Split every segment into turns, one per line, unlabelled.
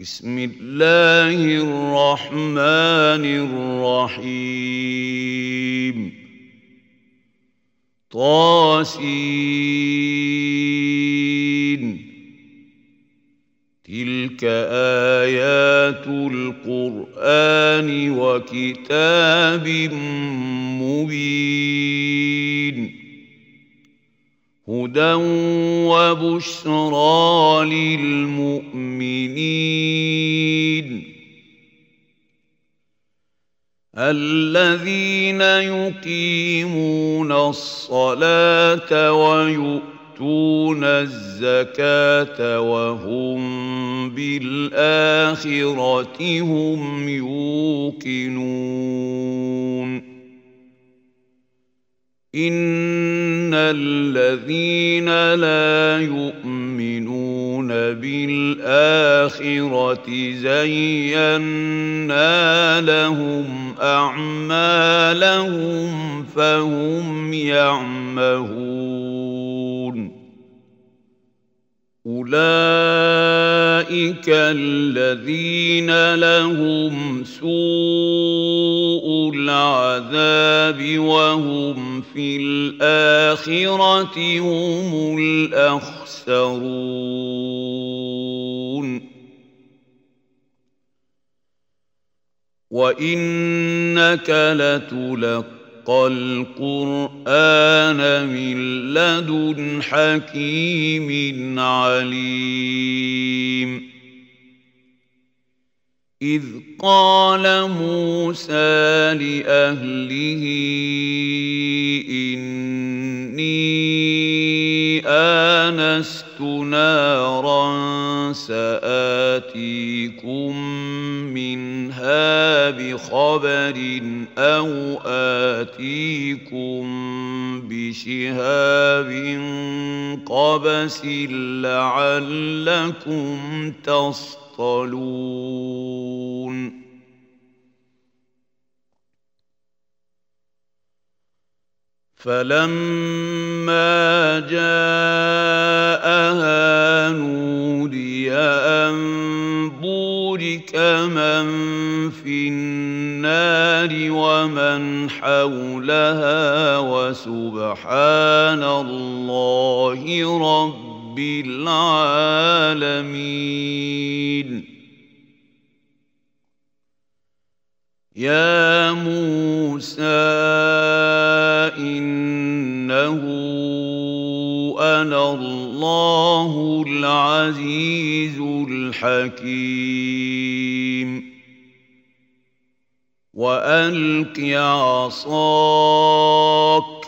بسم الله الرحمن الرحيم طاسين تلك آيات القرآن وكتاب مبين هدى وبشرى للمؤمنين الذين يقيمون الصلاة ويؤتون الزكاة وهم بالآخرة هم يوقنون ان الذين لا يؤمنون بالاخره زينا لهم اعمالهم فهم يعمهون أولئك الذين لهم سوء العذاب وهم في الآخرة هم الأخسرون وإنك لتلقى القرآن من لدن حكيم عليم إذ قال موسى لأهله إني آنست نارا سآتيكم بخبر أو آتيكم بشهاب قبس لعلكم تصطلون فلما جاءها نودي أن بورك من في النار ومن حولها وسبحان الله رب العالمين يا موسى إنه أنا الله العزيز الحكيم وألق عصاك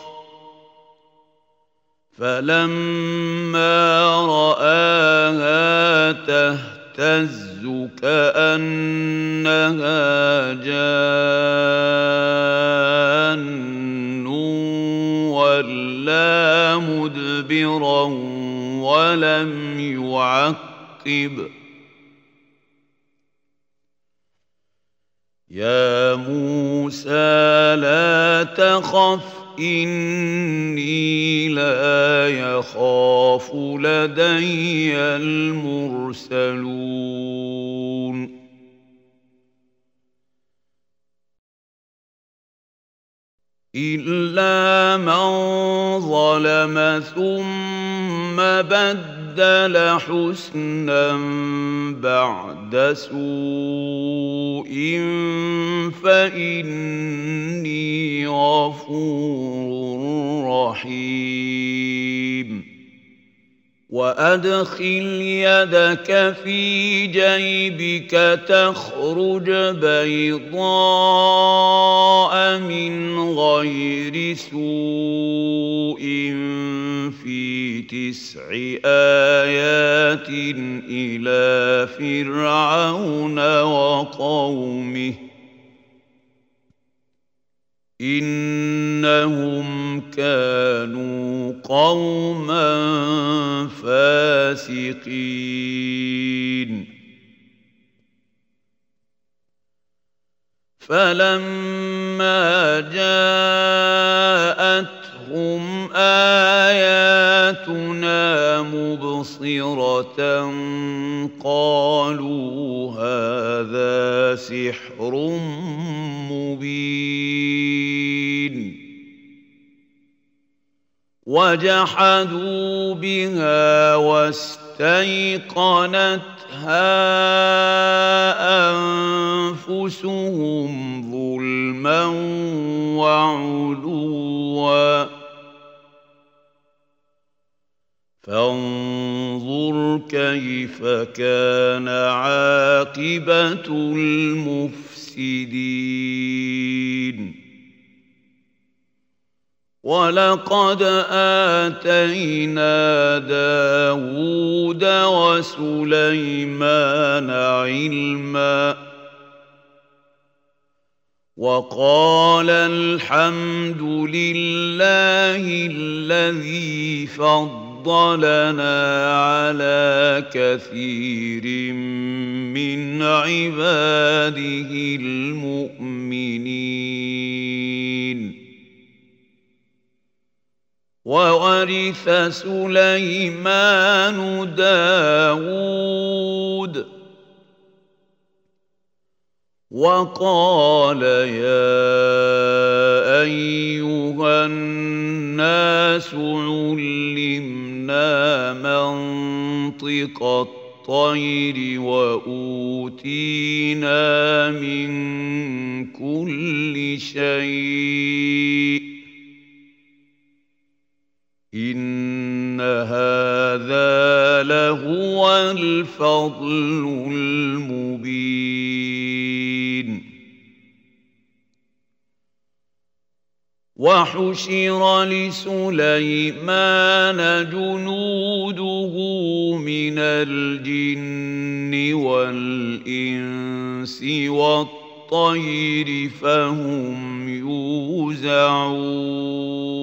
فلما رآها تهتز تحزك أنها جان ولا مدبرا ولم يعقب يا موسى لا تخف إني لا يخاف لدي المرسلون إلا من ظلم ثم بدل بدل حسنا بعد سوء فاني غفور رحيم وادخل يدك في جيبك تخرج بيضاء من غير سوء في تسع ايات الى فرعون وقومه انهم كانوا قوما فاسقين فلما جاءتهم اياتنا مبصره قالوا هذا سحر مبين وجحدوا بها واستيقنتها انفسهم ظلما وعلوا فانظر كيف كان عاقبه المفسدين ولقد آتينا داود وسليمان علما وقال الحمد لله الذي فضلنا على كثير من عباده المؤمنين وورث سليمان داود وقال يا أيها الناس علمنا منطق الطير وأوتينا من كل شيء إن هذا لهو الفضل المبين وحشر لسليمان جنوده من الجن والإنس والطير فهم يوزعون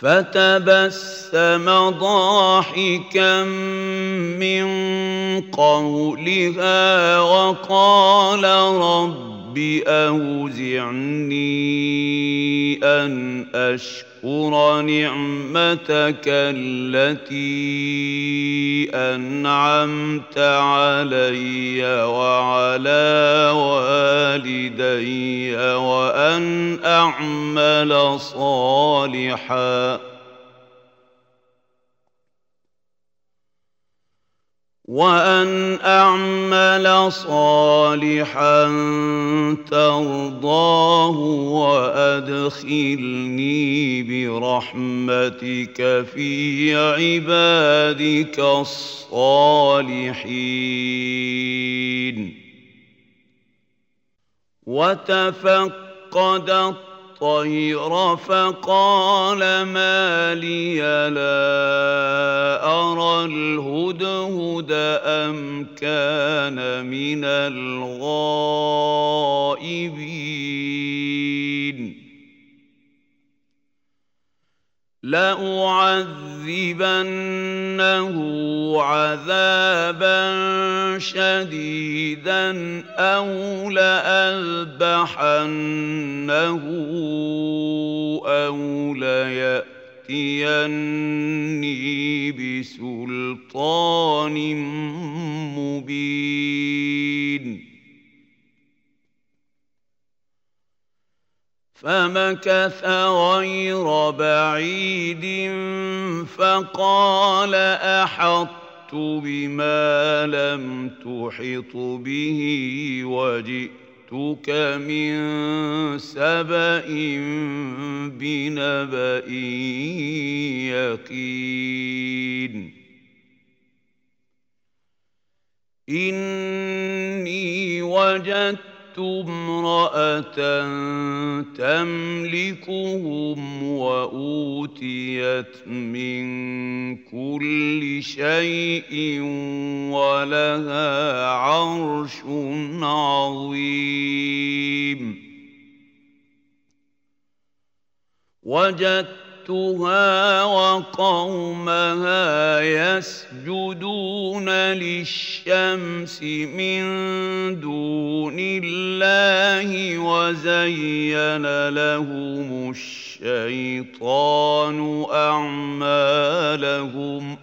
فتبسم ضاحكا من قولها وقال رب اوزعني ان اشكر أشكر نعمتك التي أنعمت علي وعلى والدي وأن أعمل صالحاً وأن أعمل صالحا ترضاه وأدخلني برحمتك في عبادك الصالحين وتفقد الطير فقال ما لي لا أرى الهدهد أم كان من الغائبين لأعذبنه عذابا شديدا أو لأذبحنه أو ليأتيني بسلطان مبين فمكث غير بعيد فقال احطت بما لم تحط به وجئتك من سبا بنبا يقين اني وجدت وجدت امرأة تملكهم وأوتيت من كل شيء ولها عرش عظيم وجدت أختها وقومها يسجدون للشمس من دون الله وزين لهم الشيطان أعمالهم ۖ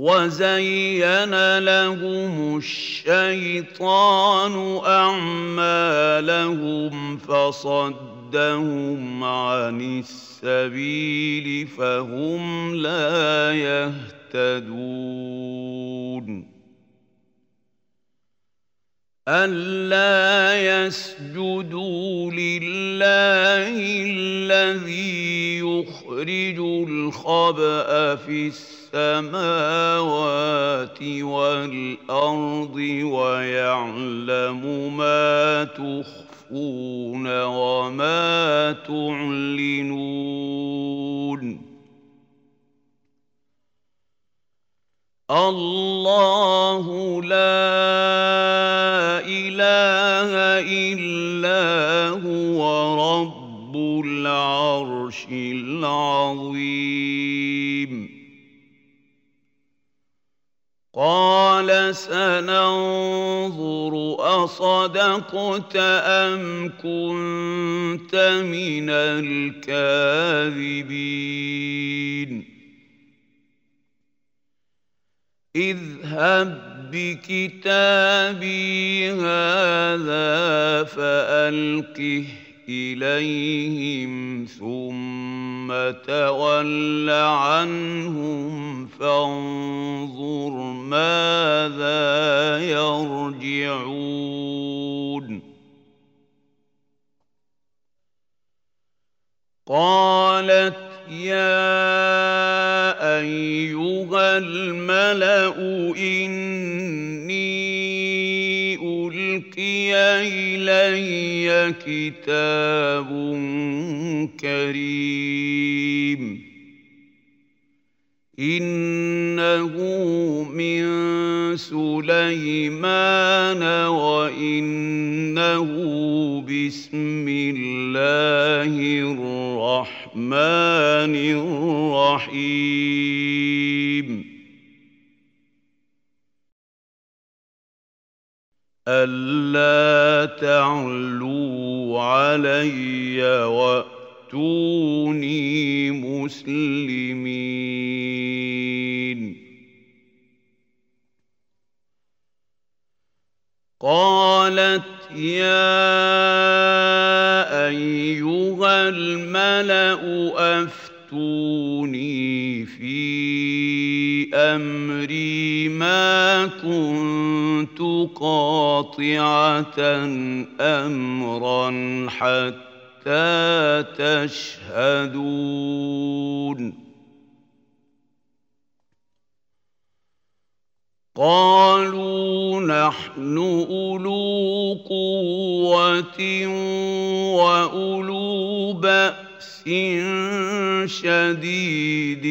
وزين لهم الشيطان اعمالهم فصد صدهم عن السبيل فهم لا يهتدون ألا يسجدوا لله الذي يخرج الخبأ في السماوات والأرض ويعلم ما تخفى تخفون وما تعلنون الله لا اله الا هو رب العرش العظيم قال سننظر اصدقت ام كنت من الكاذبين اذهب بكتابي هذا فالقه إليهم ثم تول عنهم فانظر ماذا يرجعون قالت يا أيها الملأ إني أوحي إلي كتاب كريم إنه من سليمان وإنه بسم الله الرحمن الرحيم ألا تعلوا علي وأتوني مسلمين قالت يا أيها الملأ أفتوني في أمري ما كنت قاطعة أمرا حتى تشهدون قالوا نحن أولو قوة وأولو بأس شديد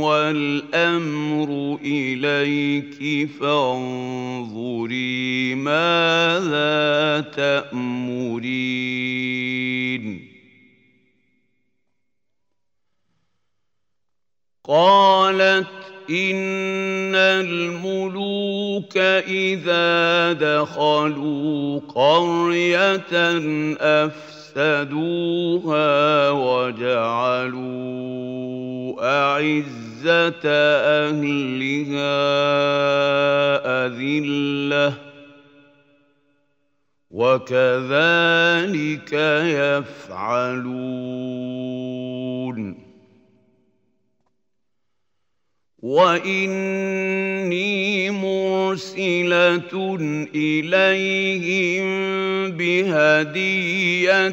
والأمر إليك فانظري ماذا تأمرين قالت إن الملوك إذا دخلوا قرية أفسدوا وفسدوها وجعلوا أعزة أهلها أذلة وكذلك يفعلون واني مرسله اليهم بهديه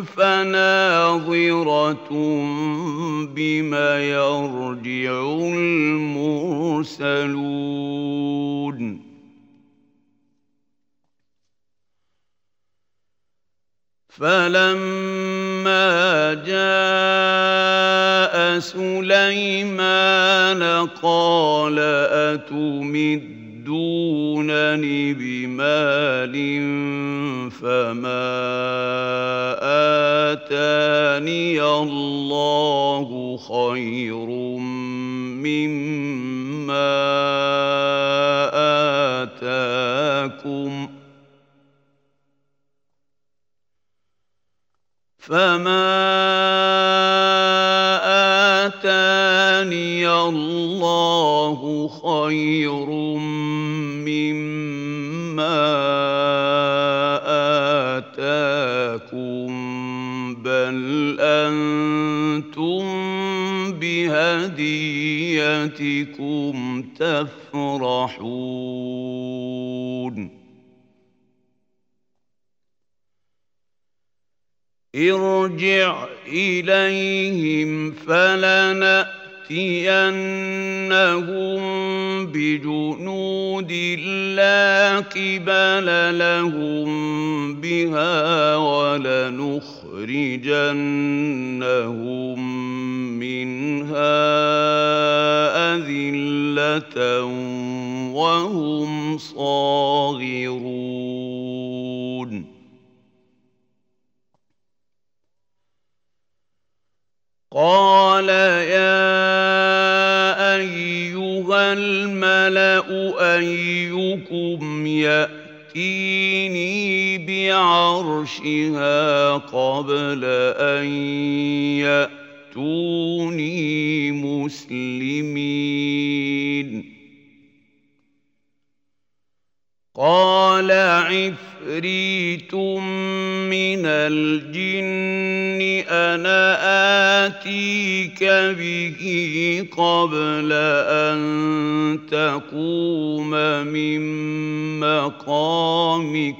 فناظره بما يرجع المرسلون فلما فلما جاء سليمان قال أتمدونني بمال فما آتاني الله خير مما فما آتاني الله خير مما آتاكم بل أنتم بهديتكم تفرحون ارجع إليهم فلنأتينهم بجنود لا قبل لهم بها ولنخرجنهم منها أذلة وهم صاغرون قال يا أيها الملأ أيكم يأتيني بعرشها قبل أن يأتوني مسلمين قال عفوا عفريت من الجن أنا آتيك به قبل أن تقوم من مقامك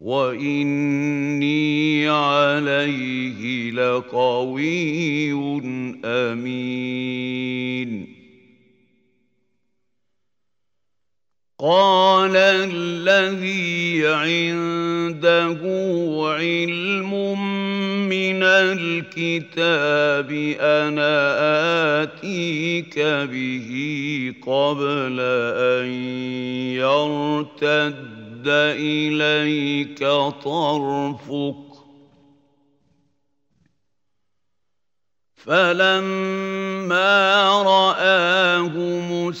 وإني عليه لقوي أمين قال الذي عنده علم من الكتاب انا اتيك به قبل ان يرتد اليك طرفك فلما راه مستقيما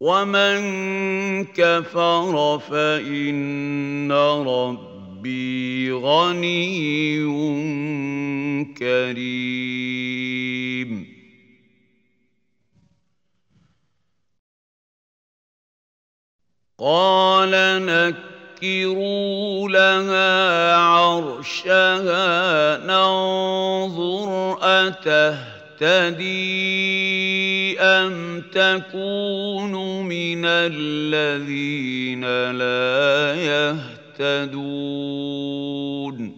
ومن كفر فإن ربي غني كريم قال نكروا لها عرشها ننظر أتهدى تهتدي أم تكون من الذين لا يهتدون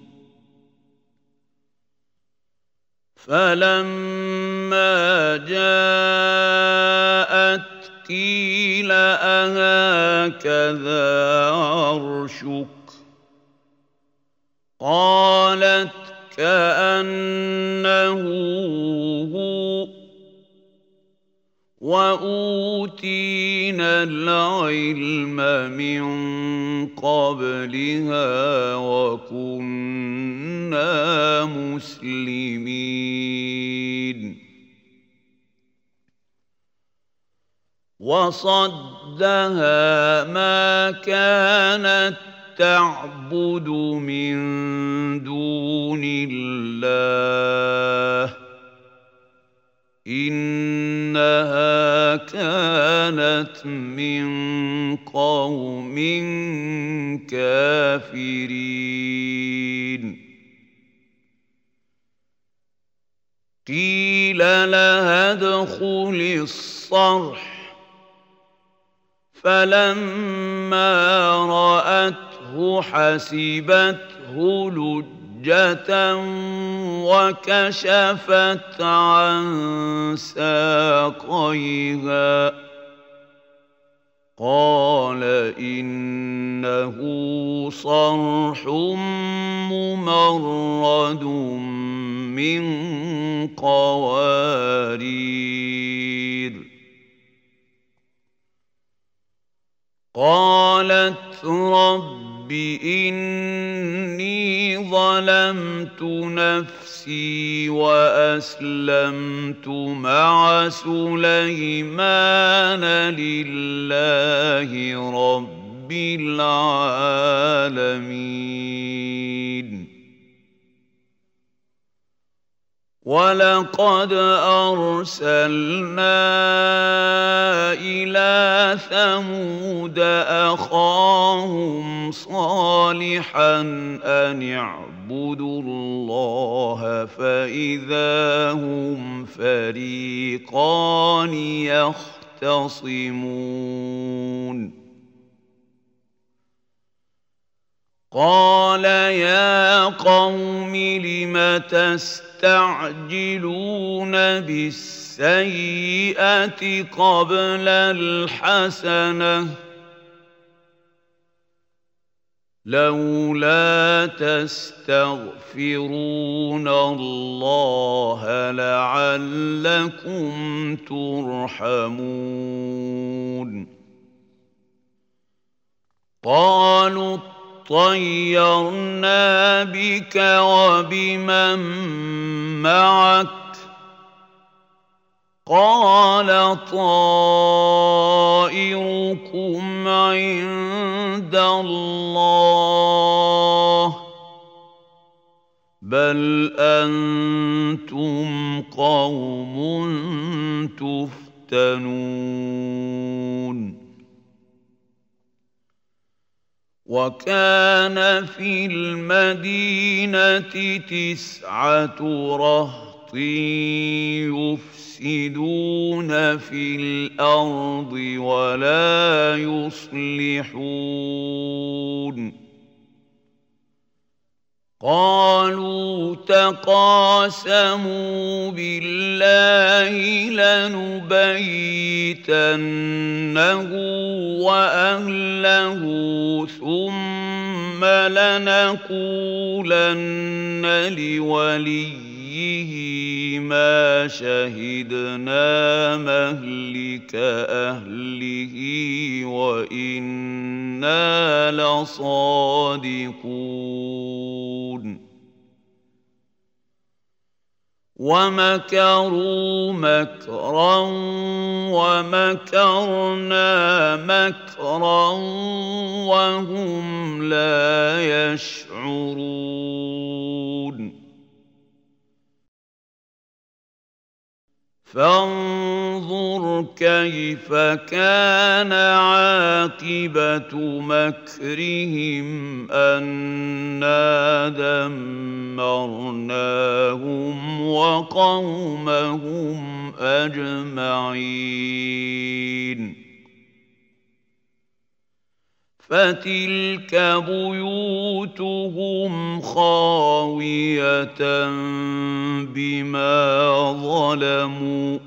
فلما جاءت قيل أهكذا عرشك قالت كأنه هو وأوتينا العلم من قبلها وكنا مسلمين وصدها ما كانت تعبد من دون الله إنها كانت من قوم كافرين قيل لها ادخل الصرح فلما رأت حسبته لجة وكشفت عن ساقيها قال إنه صرح ممرد من قوارير قالت رب رب إني ظلمت نفسي وأسلمت مع سليمان لله رب العالمين ولقد ارسلنا الى ثمود اخاهم صالحا ان اعبدوا الله فاذا هم فريقان يختصمون قال يا قوم لم تستكبرون يستعجلون بالسيئة قبل الحسنة لولا تستغفرون الله لعلكم ترحمون قالوا طيرنا بك وبمن معك قال طائركم عند الله بل انتم قوم تفتنون وكان في المدينة تسعة رهط يفسدون في الأرض ولا يصلحون قالوا تقاسموا بالله لنبيتنه واهله ثم لنقولن لولي عَلَيْهِ مَا شَهِدْنَا مَهْلِكَ أَهْلِهِ وَإِنَّا لَصَادِقُونَ ومكروا مكرا ومكرنا مكرا وهم لا يشعرون فانظر كيف كان عاقبه مكرهم انا دمرناهم وقومهم اجمعين فتلك بيوتهم خاويه بما ظلموا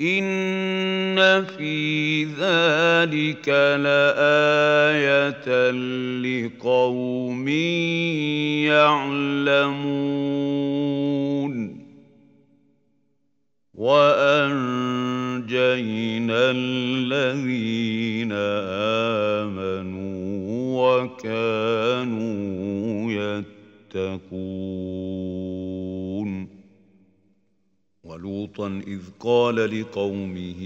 ان في ذلك لايه لقوم يعلمون وان ونجينا الذين آمنوا وكانوا يتقون ولوطا إذ قال لقومه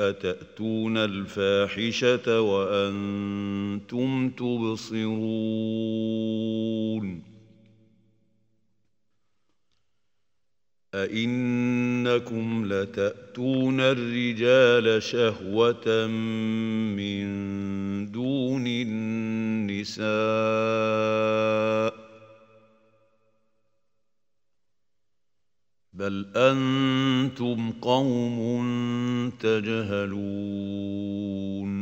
أتأتون الفاحشة وأنتم تبصرون أئنكم لتأتون الرجال شهوة من دون النساء بل أنتم قوم تجهلون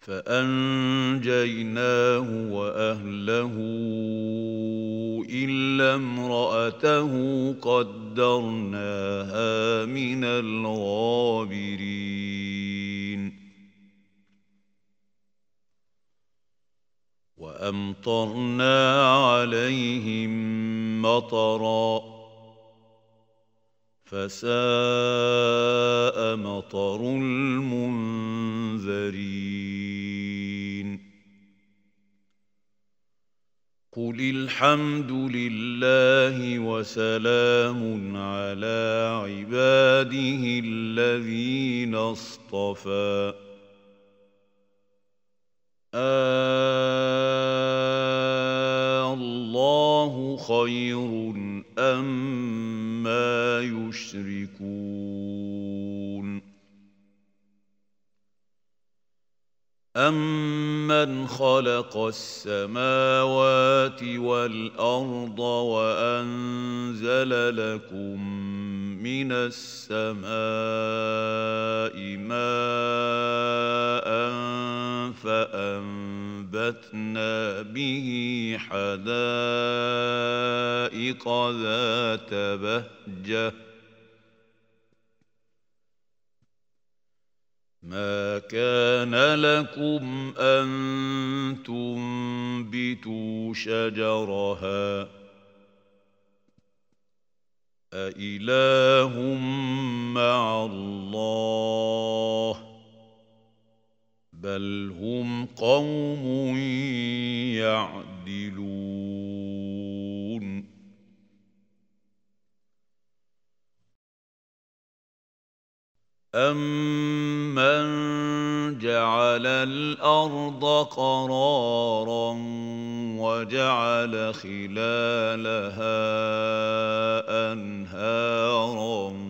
فانجيناه واهله الا امراته قدرناها من الغابرين وامطرنا عليهم مطرًا فساء مطر المنذرين قل الحمد لله وسلام على عباده الذين اصطفى آه الله خير أم يشركون أمن خلق السماوات والأرض وأنزل لكم من السماء ماء فأنزل أنبتنا به حدائق ذات بهجة ما كان لكم أن تنبتوا شجرها أإله مع الله ۖ بل هم قوم يعدلون أمن جعل الأرض قرارا وجعل خلالها أنهارا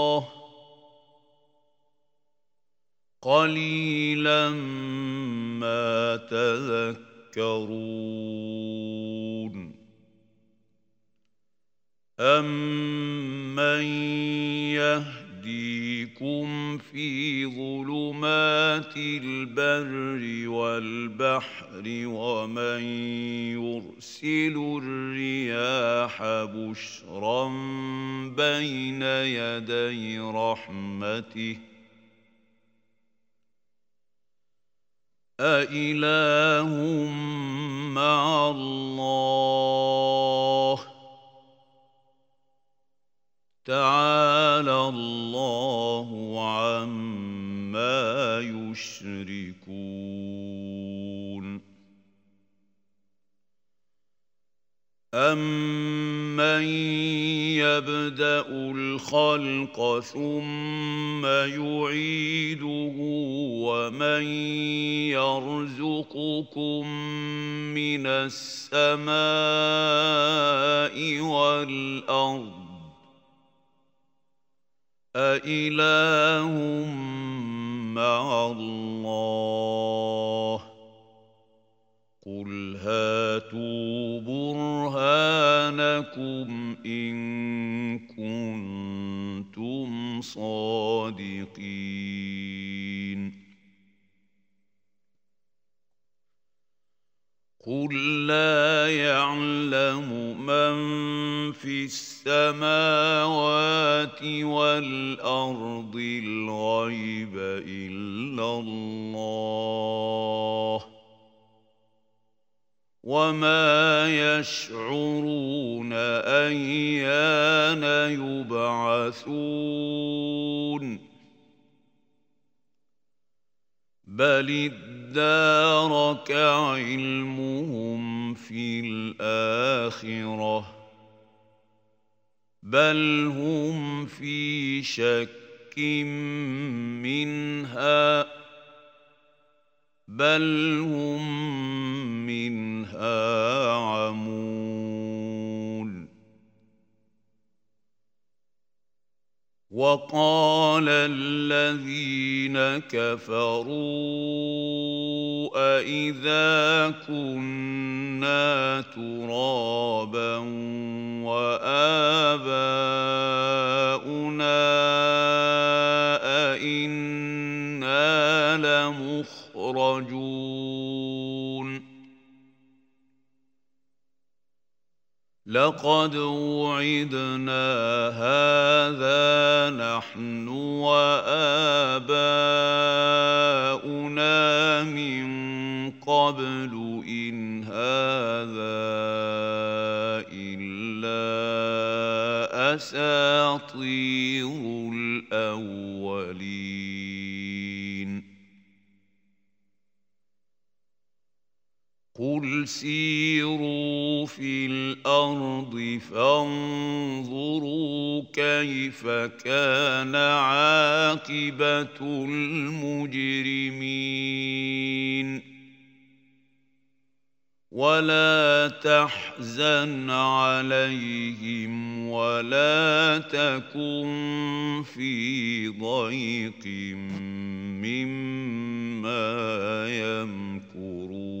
قليلا ما تذكرون امن يهديكم في ظلمات البر والبحر ومن يرسل الرياح بشرا بين يدي رحمته أإله مع الله تعالى الله عما يشركون أَمَّن يَبْدَأُ الْخَلْقَ ثُمَّ يُعِيدُهُ وَمَن يَرْزُقُكُم مِّنَ السَّمَاءِ وَالْأَرْضِ أَإِلَٰهٌ مَّعَ اللَّهِ قل هاتوا برهانكم إن كنتم صادقين قل لا يعلم من في السماوات والأرض الغيب إلا الله وما يشعرون ايان يبعثون بل ادارك علمهم في الاخره بل هم في شك منها بل هم منها عمون وقال الذين كفروا أإذا كنا ترابا وآباؤنا أئنا لمؤمنون مخرجون لقد وعدنا هذا نحن واباؤنا من قبل ان هذا الا اساطير الاول قل سيروا في الارض فانظروا كيف كان عاقبه المجرمين ولا تحزن عليهم ولا تكن في ضيق مما يمكرون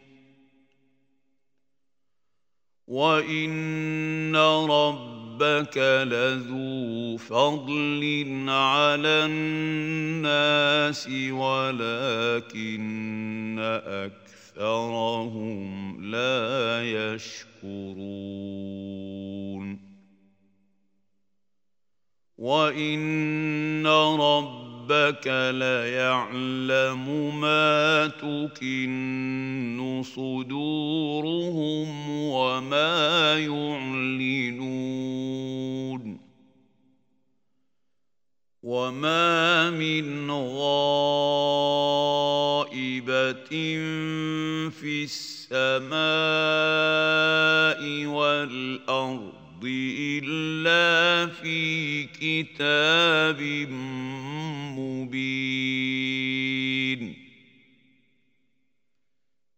وان ربك لذو فضل على الناس ولكن اكثرهم لا يشكرون وان ربك ربك ليعلم ما تكن صدورهم وما يعلنون وما من غائبة في السماء والأرض الأرض إلا في كتاب مبين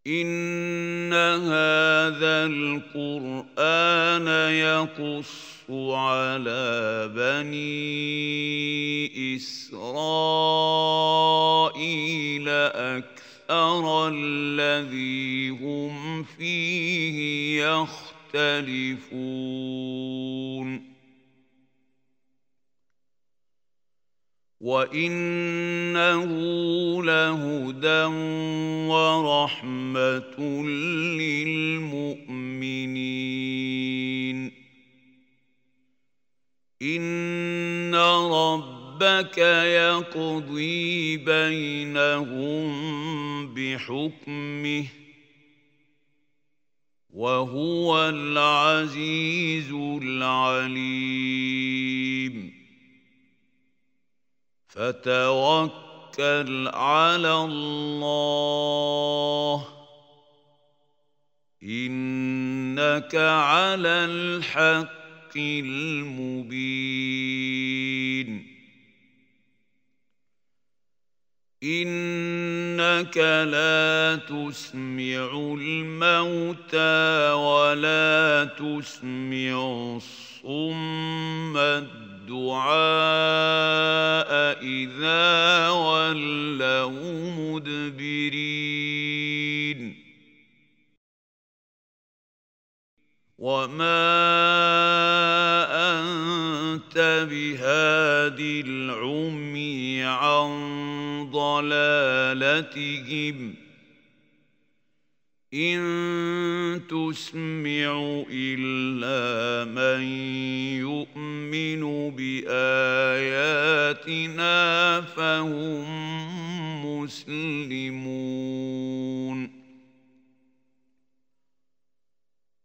إن هذا القرآن يقص على بني إسرائيل أكثر الذي هم فيه يختلفون يختلفون وانه لهدى ورحمه للمؤمنين ان ربك يقضي بينهم بحكمه وهو العزيز العليم فتوكل على الله انك على الحق المبين انك لا تسمع الموتى ولا تسمع الصم الدعاء اذا ولوا مدبرين وما بِهَادِ الْعُمْيِ عَن ضَلَالَتِهِمْ إِن تُسْمِعُ إِلَّا مَن يُؤْمِنُ بِآيَاتِنَا فَهُم مُّسْلِمُونَ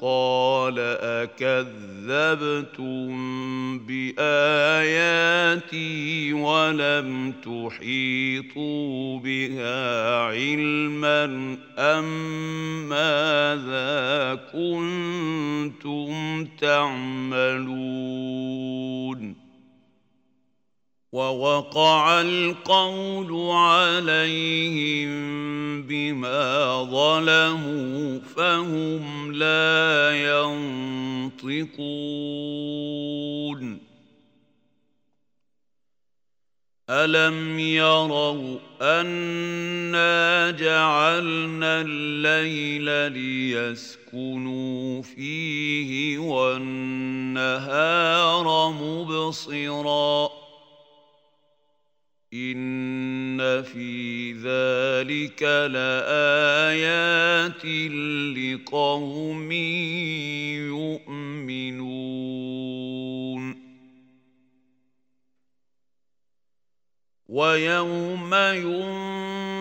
قال أكذبتم بآياتي ولم تحيطوا بها علما أم ماذا كنتم تعملون ووقع القول عليهم بما ظلموا فهم لا ينطقون ألم يروا أنا جعلنا الليل ليسكنوا فيه والنهار مبصراً إن في ذلك لآيات لقوم يؤمنون ويوم ينفق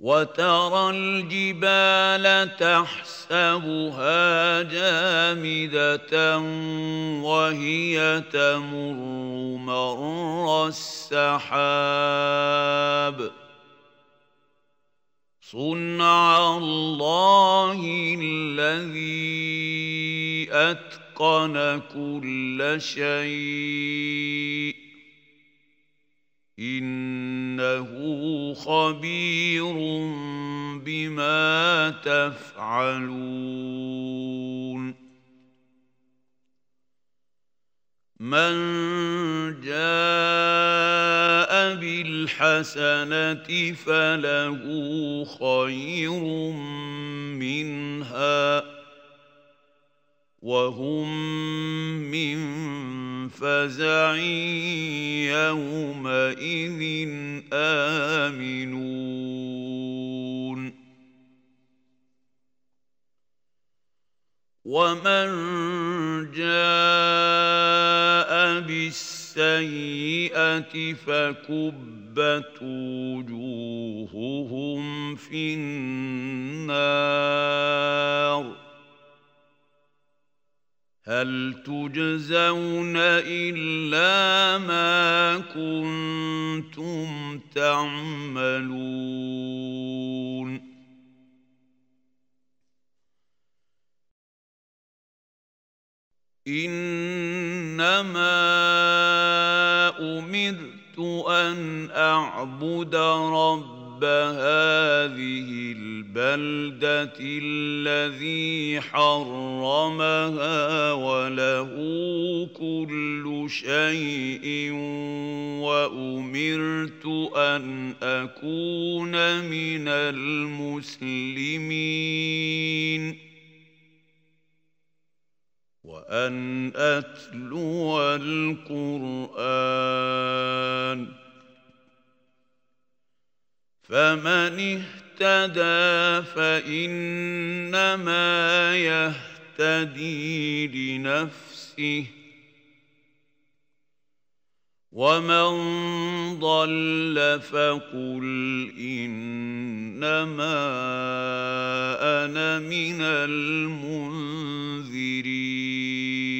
وترى الجبال تحسبها جامده وهي تمر مر السحاب صنع الله الذي اتقن كل شيء انه خبير بما تفعلون من جاء بالحسنه فله خير منها وهم من فزع يومئذ آمنون ومن جاء بالسيئة فكبت وجوههم في النار هل تجزون الا ما كنتم تعملون انما امرت ان اعبد ربي رب هذه البلدة الذي حرمها وله كل شيء وأمرت أن أكون من المسلمين وأن أتلو القرآن فمن اهتدى فإنما يهتدي لنفسه ومن ضل فقل إنما أنا من المنذرين